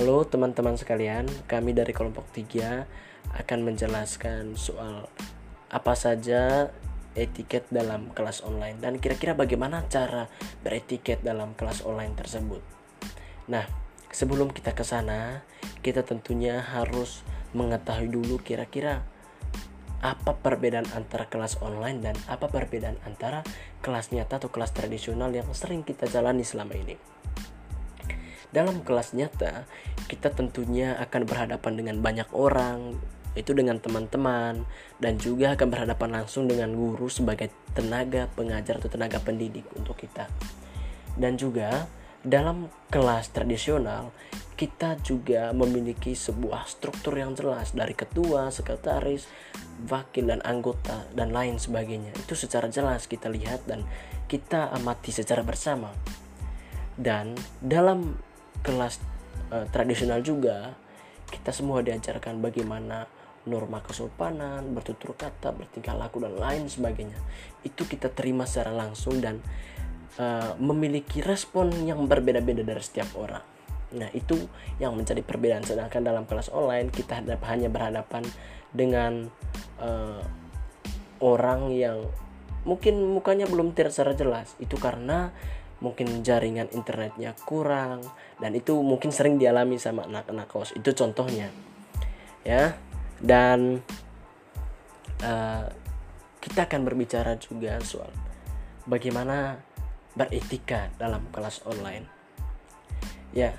Halo teman-teman sekalian, kami dari kelompok 3 akan menjelaskan soal apa saja etiket dalam kelas online dan kira-kira bagaimana cara beretiket dalam kelas online tersebut. Nah, sebelum kita ke sana, kita tentunya harus mengetahui dulu kira-kira apa perbedaan antara kelas online dan apa perbedaan antara kelas nyata atau kelas tradisional yang sering kita jalani selama ini. Dalam kelas nyata, kita tentunya akan berhadapan dengan banyak orang, itu dengan teman-teman, dan juga akan berhadapan langsung dengan guru sebagai tenaga pengajar atau tenaga pendidik untuk kita. Dan juga dalam kelas tradisional, kita juga memiliki sebuah struktur yang jelas dari ketua, sekretaris, wakil dan anggota dan lain sebagainya. Itu secara jelas kita lihat dan kita amati secara bersama. Dan dalam kelas uh, tradisional juga kita semua diajarkan bagaimana norma kesopanan, bertutur kata, bertingkah laku dan lain sebagainya. Itu kita terima secara langsung dan uh, memiliki respon yang berbeda-beda dari setiap orang. Nah, itu yang menjadi perbedaan sedangkan dalam kelas online kita hanya berhadapan dengan uh, orang yang mungkin mukanya belum secara jelas. Itu karena mungkin jaringan internetnya kurang dan itu mungkin sering dialami sama anak-anak kos itu contohnya ya. Dan uh, kita akan berbicara juga soal bagaimana beretika dalam kelas online. Ya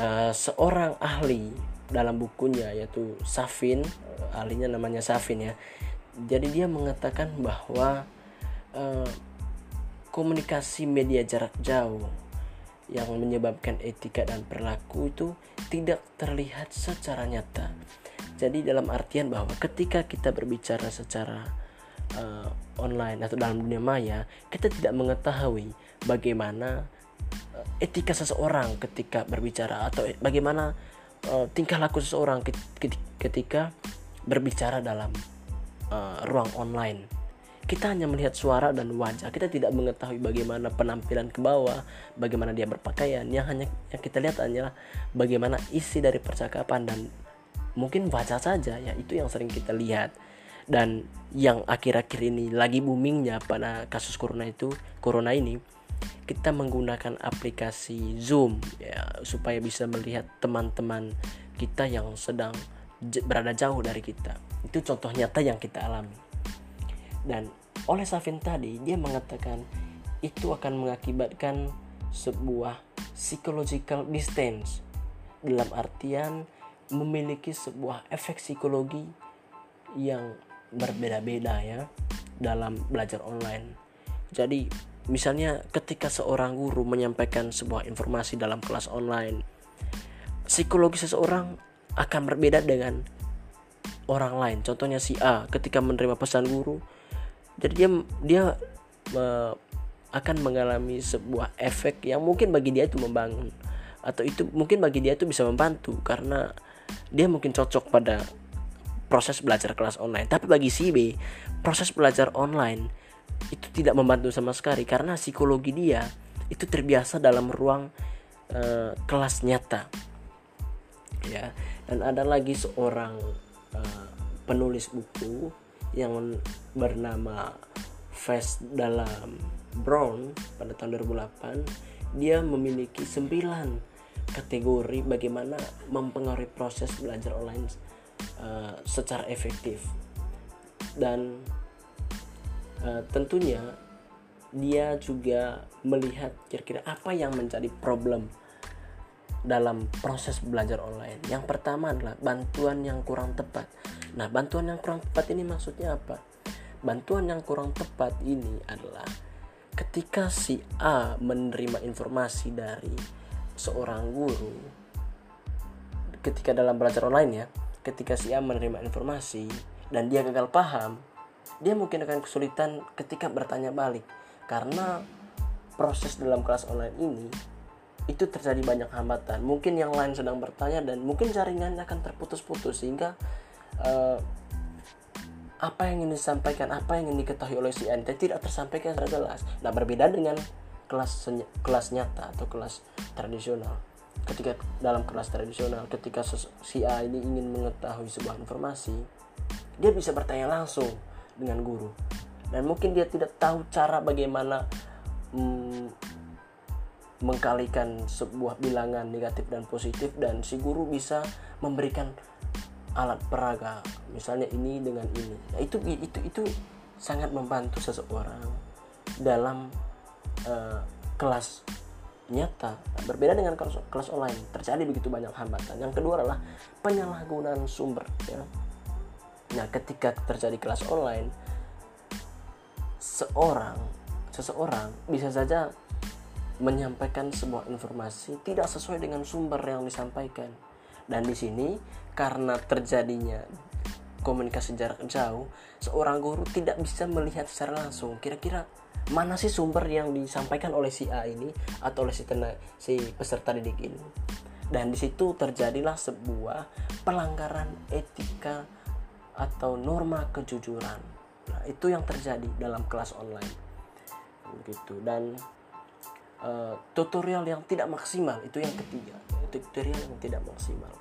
uh, seorang ahli dalam bukunya yaitu Safin ahlinya namanya Safin ya. Jadi dia mengatakan bahwa uh, komunikasi media jarak jauh yang menyebabkan etika dan perilaku itu tidak terlihat secara nyata. Jadi dalam artian bahwa ketika kita berbicara secara uh, online atau dalam dunia maya, kita tidak mengetahui bagaimana uh, etika seseorang ketika berbicara atau bagaimana uh, tingkah laku seseorang ketika berbicara dalam uh, ruang online kita hanya melihat suara dan wajah. Kita tidak mengetahui bagaimana penampilan ke bawah bagaimana dia berpakaian. Yang hanya yang kita lihat hanyalah bagaimana isi dari percakapan dan mungkin wajah saja ya itu yang sering kita lihat. Dan yang akhir-akhir ini lagi boomingnya pada kasus corona itu corona ini kita menggunakan aplikasi Zoom ya supaya bisa melihat teman-teman kita yang sedang berada jauh dari kita. Itu contoh nyata yang kita alami dan oleh Safin tadi dia mengatakan itu akan mengakibatkan sebuah psychological distance dalam artian memiliki sebuah efek psikologi yang berbeda-beda ya dalam belajar online. Jadi misalnya ketika seorang guru menyampaikan sebuah informasi dalam kelas online, psikologi seseorang akan berbeda dengan orang lain. Contohnya si A ketika menerima pesan guru, jadi dia dia uh, akan mengalami sebuah efek yang mungkin bagi dia itu membangun. Atau itu mungkin bagi dia itu bisa membantu karena dia mungkin cocok pada proses belajar kelas online. Tapi bagi si B proses belajar online itu tidak membantu sama sekali karena psikologi dia itu terbiasa dalam ruang uh, kelas nyata. Ya dan ada lagi seorang uh, penulis buku yang bernama Fast dalam Brown pada tahun 2008 dia memiliki 9 kategori bagaimana mempengaruhi proses belajar online uh, secara efektif dan uh, tentunya dia juga melihat kira-kira apa yang menjadi problem dalam proses belajar online. Yang pertama adalah bantuan yang kurang tepat. Nah, bantuan yang kurang tepat ini maksudnya apa? Bantuan yang kurang tepat ini adalah ketika si A menerima informasi dari seorang guru ketika dalam belajar online ya, ketika si A menerima informasi dan dia gagal paham, dia mungkin akan kesulitan ketika bertanya balik karena proses dalam kelas online ini itu terjadi banyak hambatan. Mungkin yang lain sedang bertanya dan mungkin jaringannya akan terputus-putus sehingga uh, apa yang ingin disampaikan, apa yang ingin diketahui oleh si ente tidak tersampaikan secara jelas. Nah berbeda dengan kelas kelas nyata atau kelas tradisional. ketika dalam kelas tradisional ketika si A ini ingin mengetahui sebuah informasi dia bisa bertanya langsung dengan guru dan mungkin dia tidak tahu cara bagaimana hmm, mengkalikan sebuah bilangan negatif dan positif dan si guru bisa memberikan alat peraga misalnya ini dengan ini. Nah, itu itu itu sangat membantu seseorang dalam uh, kelas nyata. Berbeda dengan kelas, kelas online terjadi begitu banyak hambatan. Yang kedua adalah penyalahgunaan sumber ya. Nah ketika terjadi kelas online seorang seseorang bisa saja menyampaikan sebuah informasi tidak sesuai dengan sumber yang disampaikan dan di sini karena terjadinya komunikasi jarak jauh seorang guru tidak bisa melihat secara langsung kira-kira mana sih sumber yang disampaikan oleh si A ini atau oleh si tena, si peserta didik ini. Dan di situ terjadilah sebuah pelanggaran etika atau norma kejujuran. Nah itu yang terjadi dalam kelas online. Begitu. Dan uh, tutorial yang tidak maksimal itu yang ketiga tutorial yang tidak maksimal.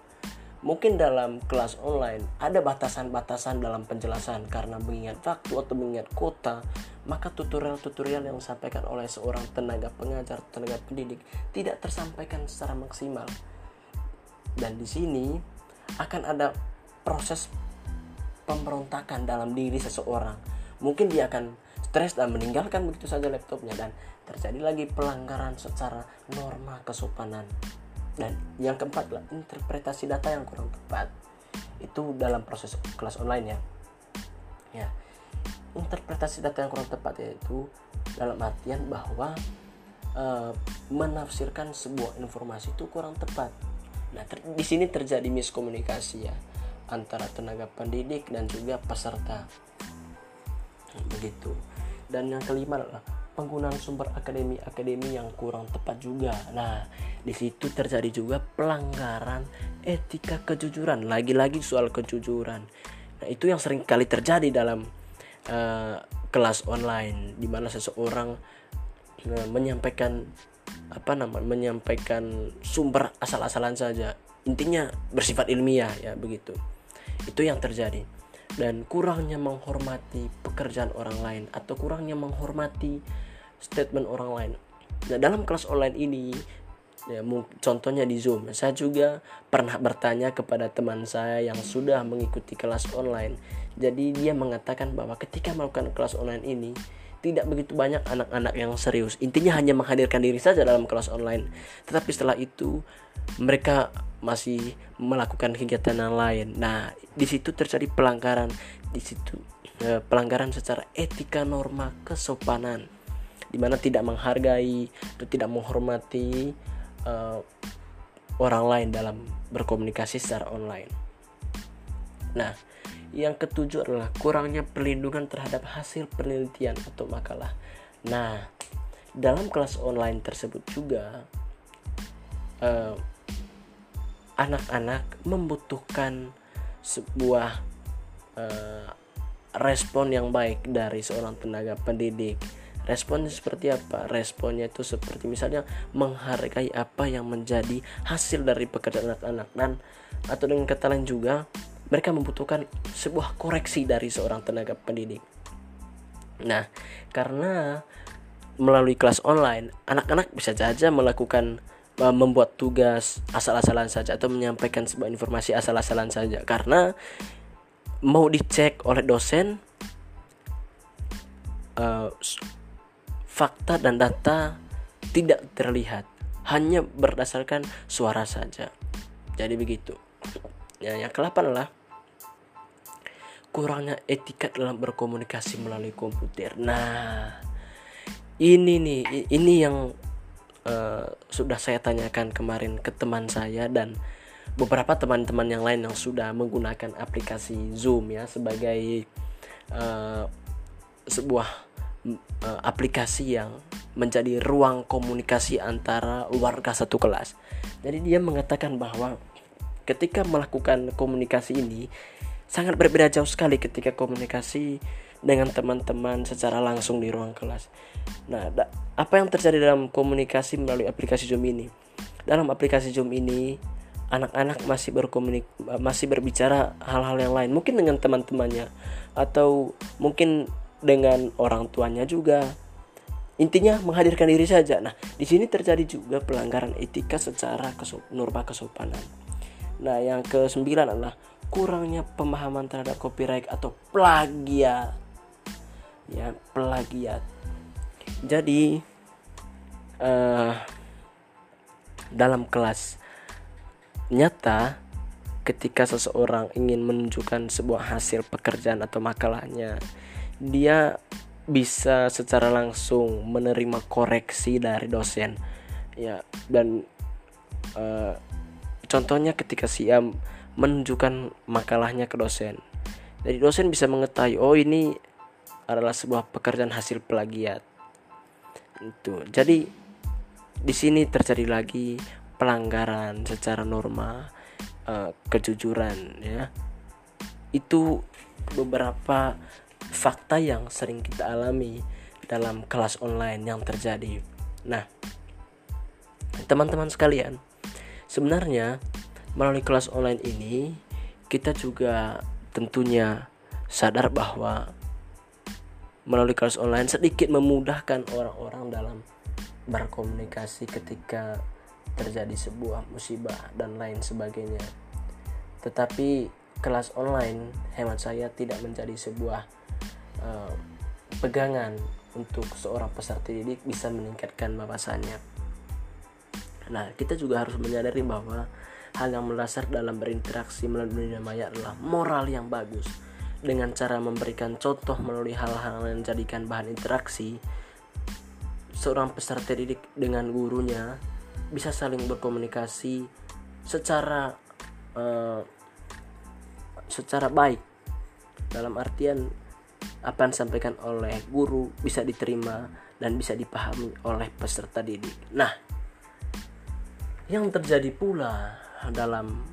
Mungkin dalam kelas online ada batasan-batasan dalam penjelasan karena mengingat waktu atau mengingat kota maka tutorial-tutorial yang disampaikan oleh seorang tenaga pengajar tenaga pendidik tidak tersampaikan secara maksimal. Dan di sini akan ada proses pemberontakan dalam diri seseorang. Mungkin dia akan stres dan meninggalkan begitu saja laptopnya dan terjadi lagi pelanggaran secara norma kesopanan dan yang keempat adalah interpretasi data yang kurang tepat. Itu dalam proses kelas online ya. Ya. Interpretasi data yang kurang tepat yaitu dalam artian bahwa e, menafsirkan sebuah informasi itu kurang tepat. Nah ter, di sini terjadi miskomunikasi ya antara tenaga pendidik dan juga peserta. Begitu. Dan yang kelima adalah penggunaan sumber akademi-akademi yang kurang tepat juga. Nah, di situ terjadi juga pelanggaran etika kejujuran. Lagi-lagi soal kejujuran. Nah, itu yang sering kali terjadi dalam uh, kelas online di mana seseorang uh, menyampaikan apa namanya menyampaikan sumber asal-asalan saja. Intinya bersifat ilmiah ya begitu. Itu yang terjadi dan kurangnya menghormati pekerjaan orang lain atau kurangnya menghormati statement orang lain. Nah, dalam kelas online ini ya contohnya di Zoom. Saya juga pernah bertanya kepada teman saya yang sudah mengikuti kelas online. Jadi dia mengatakan bahwa ketika melakukan kelas online ini tidak begitu banyak anak-anak yang serius. Intinya hanya menghadirkan diri saja dalam kelas online. Tetapi setelah itu mereka masih melakukan kegiatan yang lain. Nah, di situ terjadi pelanggaran. Di situ eh, pelanggaran secara etika norma kesopanan di mana tidak menghargai atau tidak menghormati uh, orang lain dalam berkomunikasi secara online. Nah, yang ketujuh adalah kurangnya perlindungan terhadap hasil penelitian atau makalah. Nah, dalam kelas online tersebut juga eh, anak-anak membutuhkan sebuah uh, respon yang baik dari seorang tenaga pendidik Responnya seperti apa? Responnya itu seperti misalnya menghargai apa yang menjadi hasil dari pekerjaan anak-anak dan atau dengan kata lain juga mereka membutuhkan sebuah koreksi dari seorang tenaga pendidik. Nah, karena melalui kelas online, anak-anak bisa saja melakukan membuat tugas asal-asalan saja atau menyampaikan sebuah informasi asal-asalan saja karena mau dicek oleh dosen uh, fakta dan data tidak terlihat, hanya berdasarkan suara saja. Jadi begitu. Ya, yang ke-8 adalah kurangnya etika dalam berkomunikasi melalui komputer. Nah, ini nih, ini yang uh, sudah saya tanyakan kemarin ke teman saya dan beberapa teman-teman yang lain yang sudah menggunakan aplikasi Zoom ya sebagai uh, sebuah uh, aplikasi yang menjadi ruang komunikasi antara warga satu kelas. Jadi dia mengatakan bahwa ketika melakukan komunikasi ini sangat berbeda jauh sekali ketika komunikasi dengan teman-teman secara langsung di ruang kelas. Nah, apa yang terjadi dalam komunikasi melalui aplikasi Zoom ini? dalam aplikasi Zoom ini anak-anak masih berkomunik masih berbicara hal-hal yang lain mungkin dengan teman-temannya atau mungkin dengan orang tuanya juga. Intinya menghadirkan diri saja. Nah di sini terjadi juga pelanggaran etika secara kesop, norma kesopanan. Nah yang ke sembilan adalah kurangnya pemahaman terhadap copyright atau plagiat. Ya plagiat. Jadi uh, dalam kelas Nyata, ketika seseorang ingin menunjukkan sebuah hasil pekerjaan atau makalahnya, dia bisa secara langsung menerima koreksi dari dosen. Ya, dan uh, contohnya ketika si A menunjukkan makalahnya ke dosen. Jadi dosen bisa mengetahui, oh ini adalah sebuah pekerjaan hasil plagiat. Itu. Jadi di sini terjadi lagi pelanggaran secara norma uh, kejujuran ya itu beberapa fakta yang sering kita alami dalam kelas online yang terjadi. Nah, teman-teman sekalian, sebenarnya melalui kelas online ini kita juga tentunya sadar bahwa melalui kelas online sedikit memudahkan orang-orang dalam berkomunikasi ketika terjadi sebuah musibah dan lain sebagainya. Tetapi kelas online hemat saya tidak menjadi sebuah uh, pegangan untuk seorang peserta didik bisa meningkatkan wawasannya. Nah, kita juga harus menyadari bahwa hal yang mendasar dalam berinteraksi melalui dunia maya adalah moral yang bagus. Dengan cara memberikan contoh melalui hal-hal yang menjadikan bahan interaksi, seorang peserta didik dengan gurunya bisa saling berkomunikasi secara uh, secara baik dalam artian apa yang disampaikan oleh guru bisa diterima dan bisa dipahami oleh peserta didik. Nah, yang terjadi pula dalam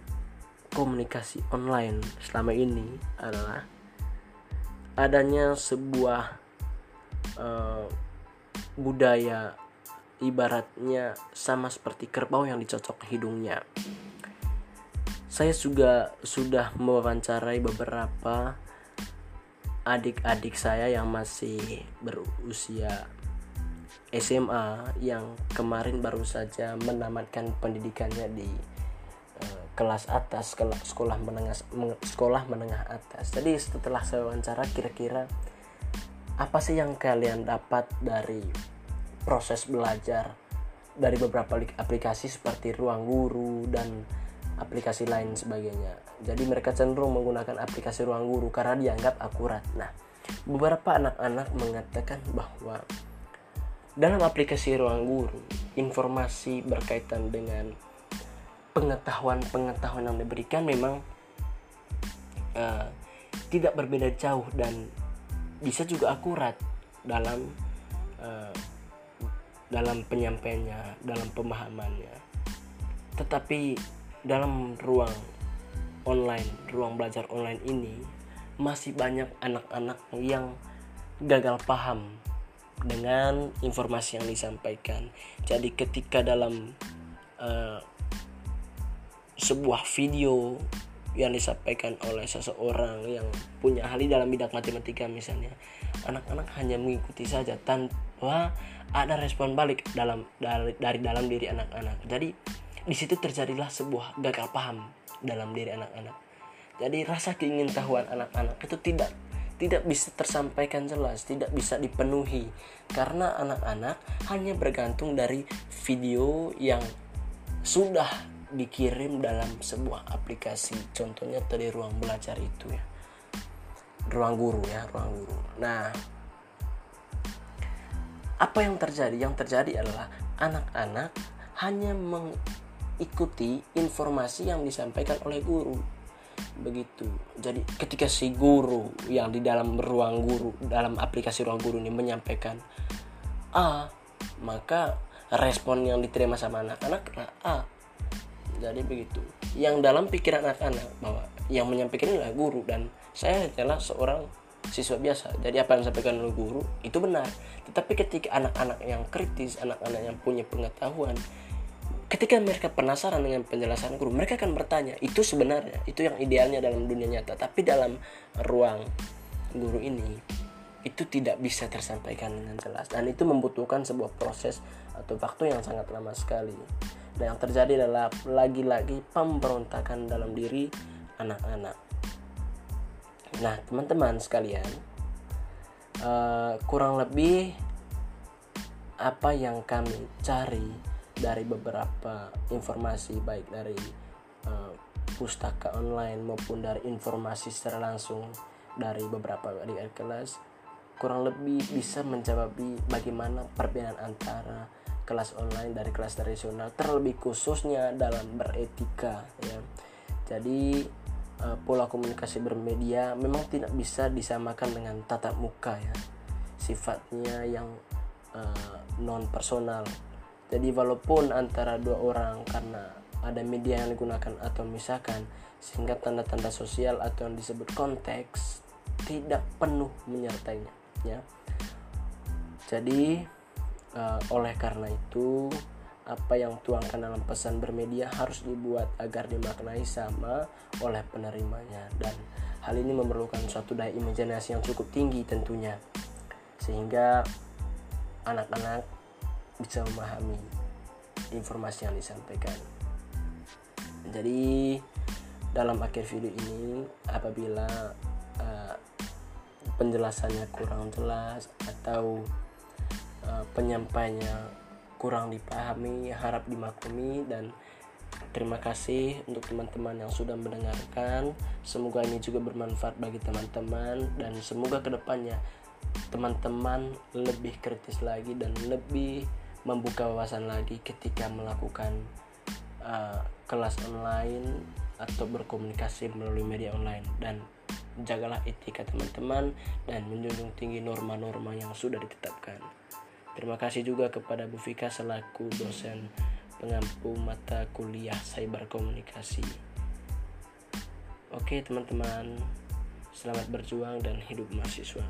komunikasi online selama ini adalah adanya sebuah uh, budaya ibaratnya sama seperti kerbau yang dicocok hidungnya. Saya juga sudah mewawancarai beberapa adik-adik saya yang masih berusia SMA yang kemarin baru saja menamatkan pendidikannya di uh, kelas atas sekolah menengah sekolah menengah atas. Jadi setelah saya wawancara kira-kira apa sih yang kalian dapat dari proses belajar dari beberapa aplikasi seperti Ruang Guru dan aplikasi lain sebagainya. Jadi mereka cenderung menggunakan aplikasi Ruang Guru karena dianggap akurat. Nah, beberapa anak-anak mengatakan bahwa dalam aplikasi Ruang Guru, informasi berkaitan dengan pengetahuan-pengetahuan yang diberikan memang uh, tidak berbeda jauh dan bisa juga akurat dalam uh, dalam penyampaiannya, dalam pemahamannya. Tetapi dalam ruang online, ruang belajar online ini masih banyak anak-anak yang gagal paham dengan informasi yang disampaikan. Jadi ketika dalam uh, sebuah video yang disampaikan oleh seseorang yang punya ahli dalam bidang matematika misalnya, anak-anak hanya mengikuti saja tanpa ada respon balik dalam dari, dari dalam diri anak-anak jadi di situ terjadilah sebuah gagal paham dalam diri anak-anak jadi rasa keingintahuan anak-anak itu tidak tidak bisa tersampaikan jelas, tidak bisa dipenuhi karena anak-anak hanya bergantung dari video yang sudah dikirim dalam sebuah aplikasi. Contohnya tadi ruang belajar itu ya. Ruang guru ya, ruang guru. Nah, apa yang terjadi? Yang terjadi adalah anak-anak hanya mengikuti informasi yang disampaikan oleh guru. Begitu. Jadi ketika si guru yang di dalam ruang guru, dalam aplikasi ruang guru ini menyampaikan A, maka respon yang diterima sama anak-anak adalah A. Jadi begitu. Yang dalam pikiran anak-anak bahwa yang menyampaikan adalah guru dan saya adalah seorang siswa biasa jadi apa yang disampaikan oleh guru itu benar tetapi ketika anak-anak yang kritis anak-anak yang punya pengetahuan ketika mereka penasaran dengan penjelasan guru mereka akan bertanya itu sebenarnya itu yang idealnya dalam dunia nyata. Tapi dalam ruang guru ini itu tidak bisa tersampaikan dengan jelas. Dan itu membutuhkan sebuah proses atau waktu yang sangat lama sekali. Dan yang terjadi adalah lagi-lagi pemberontakan dalam diri anak-anak. Nah teman-teman sekalian uh, kurang lebih apa yang kami cari dari beberapa informasi baik dari uh, pustaka online maupun dari informasi secara langsung dari beberapa adik kelas kurang lebih bisa menjawab bagaimana perbedaan antara kelas online dari kelas tradisional terlebih khususnya dalam beretika ya. Jadi uh, pola komunikasi bermedia memang tidak bisa disamakan dengan tatap muka ya. Sifatnya yang uh, non personal jadi walaupun antara dua orang karena ada media yang digunakan atau misalkan sehingga tanda-tanda sosial atau yang disebut konteks tidak penuh menyertainya ya. Jadi uh, oleh karena itu apa yang tuangkan dalam pesan bermedia harus dibuat agar dimaknai sama oleh penerimanya. Dan hal ini memerlukan suatu daya imajinasi yang cukup tinggi tentunya. Sehingga anak-anak bisa memahami informasi yang disampaikan. Jadi dalam akhir video ini apabila uh, penjelasannya kurang jelas atau uh, penyampainya kurang dipahami, harap dimaklumi dan terima kasih untuk teman-teman yang sudah mendengarkan. Semoga ini juga bermanfaat bagi teman-teman dan semoga ke depannya teman-teman lebih kritis lagi dan lebih membuka wawasan lagi ketika melakukan uh, kelas online atau berkomunikasi melalui media online dan jagalah etika teman-teman dan menjunjung tinggi norma-norma yang sudah ditetapkan. Terima kasih juga kepada Bu Fika selaku dosen pengampu mata kuliah cyber komunikasi. Oke teman-teman, selamat berjuang dan hidup mahasiswa.